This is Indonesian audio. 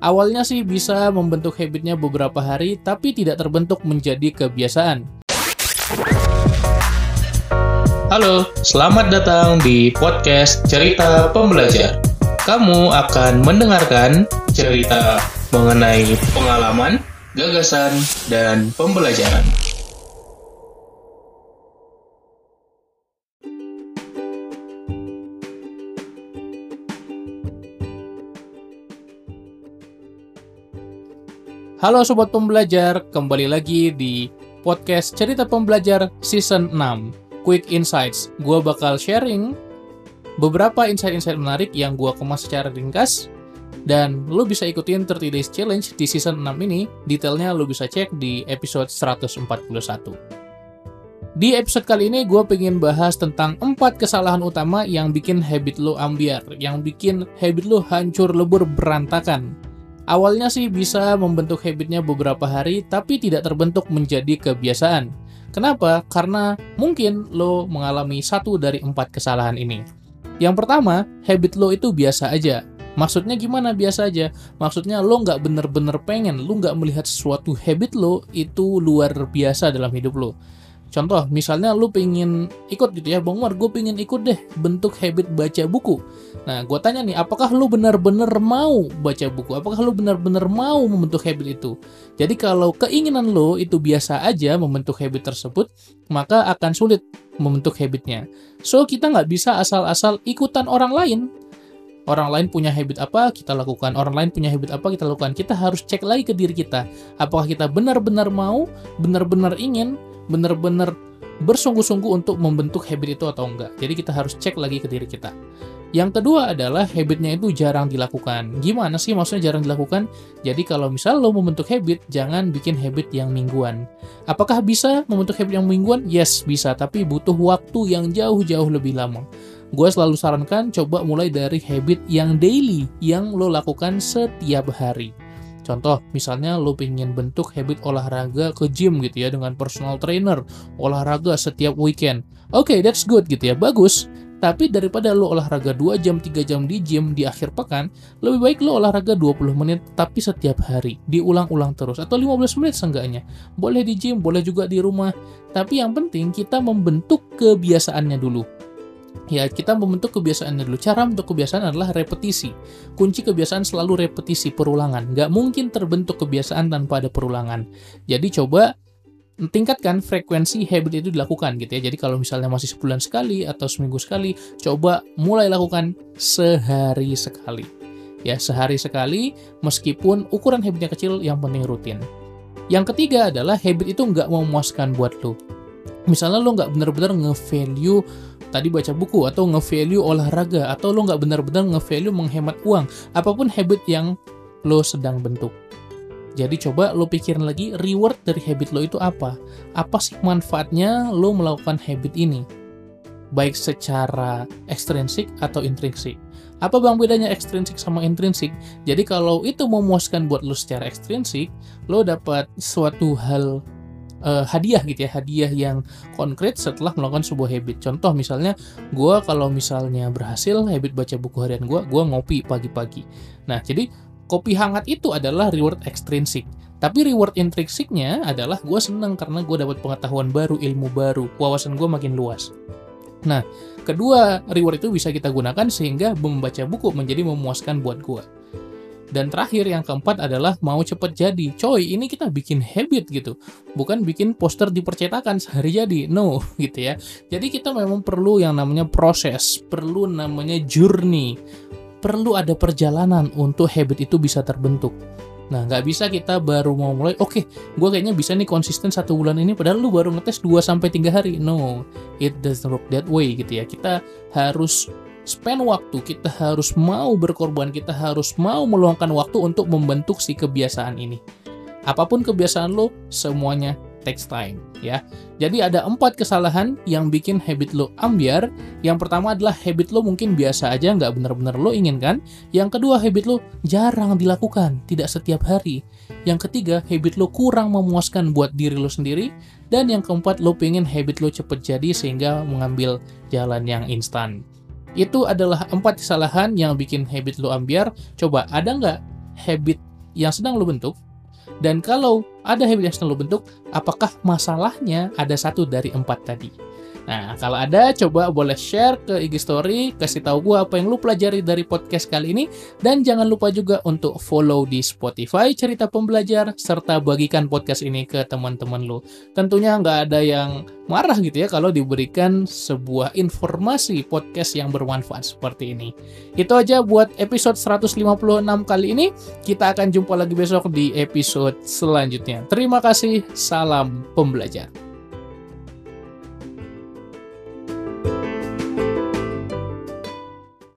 Awalnya sih bisa membentuk habitnya beberapa hari, tapi tidak terbentuk menjadi kebiasaan. Halo, selamat datang di podcast Cerita Pembelajar. Kamu akan mendengarkan cerita mengenai pengalaman, gagasan, dan pembelajaran. Halo Sobat Pembelajar, kembali lagi di podcast Cerita Pembelajar Season 6, Quick Insights. Gua bakal sharing beberapa insight-insight menarik yang gua kemas secara ringkas, dan lo bisa ikutin 30 Days Challenge di Season 6 ini, detailnya lo bisa cek di episode 141. Di episode kali ini gue pengen bahas tentang 4 kesalahan utama yang bikin habit lo ambiar, yang bikin habit lo hancur lebur berantakan, Awalnya sih bisa membentuk habitnya beberapa hari, tapi tidak terbentuk menjadi kebiasaan. Kenapa? Karena mungkin lo mengalami satu dari empat kesalahan ini. Yang pertama, habit lo itu biasa aja. Maksudnya gimana biasa aja? Maksudnya lo nggak bener-bener pengen, lo nggak melihat sesuatu habit lo itu luar biasa dalam hidup lo. Contoh, misalnya lu pengen ikut gitu ya, Bang Umar, gue pengen ikut deh bentuk habit baca buku. Nah, gue tanya nih, apakah lu benar-benar mau baca buku? Apakah lu benar-benar mau membentuk habit itu? Jadi kalau keinginan lo itu biasa aja membentuk habit tersebut, maka akan sulit membentuk habitnya. So, kita nggak bisa asal-asal ikutan orang lain. Orang lain punya habit apa, kita lakukan. Orang lain punya habit apa, kita lakukan. Kita harus cek lagi ke diri kita. Apakah kita benar-benar mau, benar-benar ingin, benar-benar bersungguh-sungguh untuk membentuk habit itu atau enggak. Jadi kita harus cek lagi ke diri kita. Yang kedua adalah habitnya itu jarang dilakukan. Gimana sih maksudnya jarang dilakukan? Jadi kalau misal lo membentuk habit, jangan bikin habit yang mingguan. Apakah bisa membentuk habit yang mingguan? Yes, bisa. Tapi butuh waktu yang jauh-jauh lebih lama. Gue selalu sarankan coba mulai dari habit yang daily, yang lo lakukan setiap hari. Contoh, misalnya lo pengen bentuk habit olahraga ke gym gitu ya dengan personal trainer, olahraga setiap weekend. Oke, okay, that's good gitu ya, bagus. Tapi daripada lo olahraga 2 jam, 3 jam di gym di akhir pekan, lebih baik lo olahraga 20 menit tapi setiap hari, diulang-ulang terus atau 15 menit seenggaknya. Boleh di gym, boleh juga di rumah. Tapi yang penting kita membentuk kebiasaannya dulu Ya, kita membentuk kebiasaannya dulu. Cara untuk kebiasaan adalah repetisi. Kunci kebiasaan selalu repetisi, perulangan. Nggak mungkin terbentuk kebiasaan tanpa ada perulangan. Jadi coba tingkatkan frekuensi habit itu dilakukan gitu ya. Jadi kalau misalnya masih sebulan sekali atau seminggu sekali, coba mulai lakukan sehari sekali. Ya, sehari sekali meskipun ukuran habitnya kecil yang penting rutin. Yang ketiga adalah habit itu nggak memuaskan buat lo. Misalnya lo nggak benar-benar nge-value tadi baca buku atau nge-value olahraga atau lo nggak benar-benar nge-value menghemat uang apa pun habit yang lo sedang bentuk. Jadi coba lo pikirin lagi reward dari habit lo itu apa? Apa sih manfaatnya lo melakukan habit ini? Baik secara ekstrinsik atau intrinsik. Apa bang bedanya ekstrinsik sama intrinsik? Jadi kalau itu memuaskan buat lo secara ekstrinsik, lo dapat suatu hal uh, hadiah gitu ya hadiah yang konkret setelah melakukan sebuah habit. Contoh misalnya gue kalau misalnya berhasil habit baca buku harian gue gue ngopi pagi-pagi. Nah jadi kopi hangat itu adalah reward ekstrinsik tapi reward intrinsiknya adalah gue seneng karena gue dapat pengetahuan baru ilmu baru wawasan gue makin luas. Nah kedua reward itu bisa kita gunakan sehingga membaca buku menjadi memuaskan buat gue dan terakhir yang keempat adalah mau cepet jadi. Coy, ini kita bikin habit gitu. Bukan bikin poster di percetakan sehari jadi. No, gitu ya. Jadi kita memang perlu yang namanya proses, perlu namanya journey. Perlu ada perjalanan untuk habit itu bisa terbentuk. Nah, nggak bisa kita baru mau mulai, oke, okay, gue kayaknya bisa nih konsisten satu bulan ini, padahal lu baru ngetes 2-3 hari. No, it doesn't work that way gitu ya. Kita harus spend waktu, kita harus mau berkorban, kita harus mau meluangkan waktu untuk membentuk si kebiasaan ini. Apa pun kebiasaan lo, semuanya takes time ya. Jadi ada empat kesalahan yang bikin habit lo ambiar. Yang pertama adalah habit lo mungkin biasa aja, nggak benar-benar lo inginkan. Yang kedua habit lo jarang dilakukan, tidak setiap hari. Yang ketiga habit lo kurang memuaskan buat diri lo sendiri. Dan yang keempat lo pengen habit lo cepet jadi sehingga mengambil jalan yang instan. Itu adalah empat kesalahan yang bikin habit lo ambiar. Coba, ada nggak habit yang sedang lo bentuk? Dan kalau ada habit yang sedang lo bentuk, apakah masalahnya ada satu dari empat tadi? Nah, kalau ada, coba boleh share ke IG Story, kasih tahu gue apa yang lu pelajari dari podcast kali ini, dan jangan lupa juga untuk follow di Spotify Cerita Pembelajar, serta bagikan podcast ini ke teman-teman lu. Tentunya nggak ada yang marah gitu ya kalau diberikan sebuah informasi podcast yang bermanfaat seperti ini. Itu aja buat episode 156 kali ini. Kita akan jumpa lagi besok di episode selanjutnya. Terima kasih, salam pembelajar.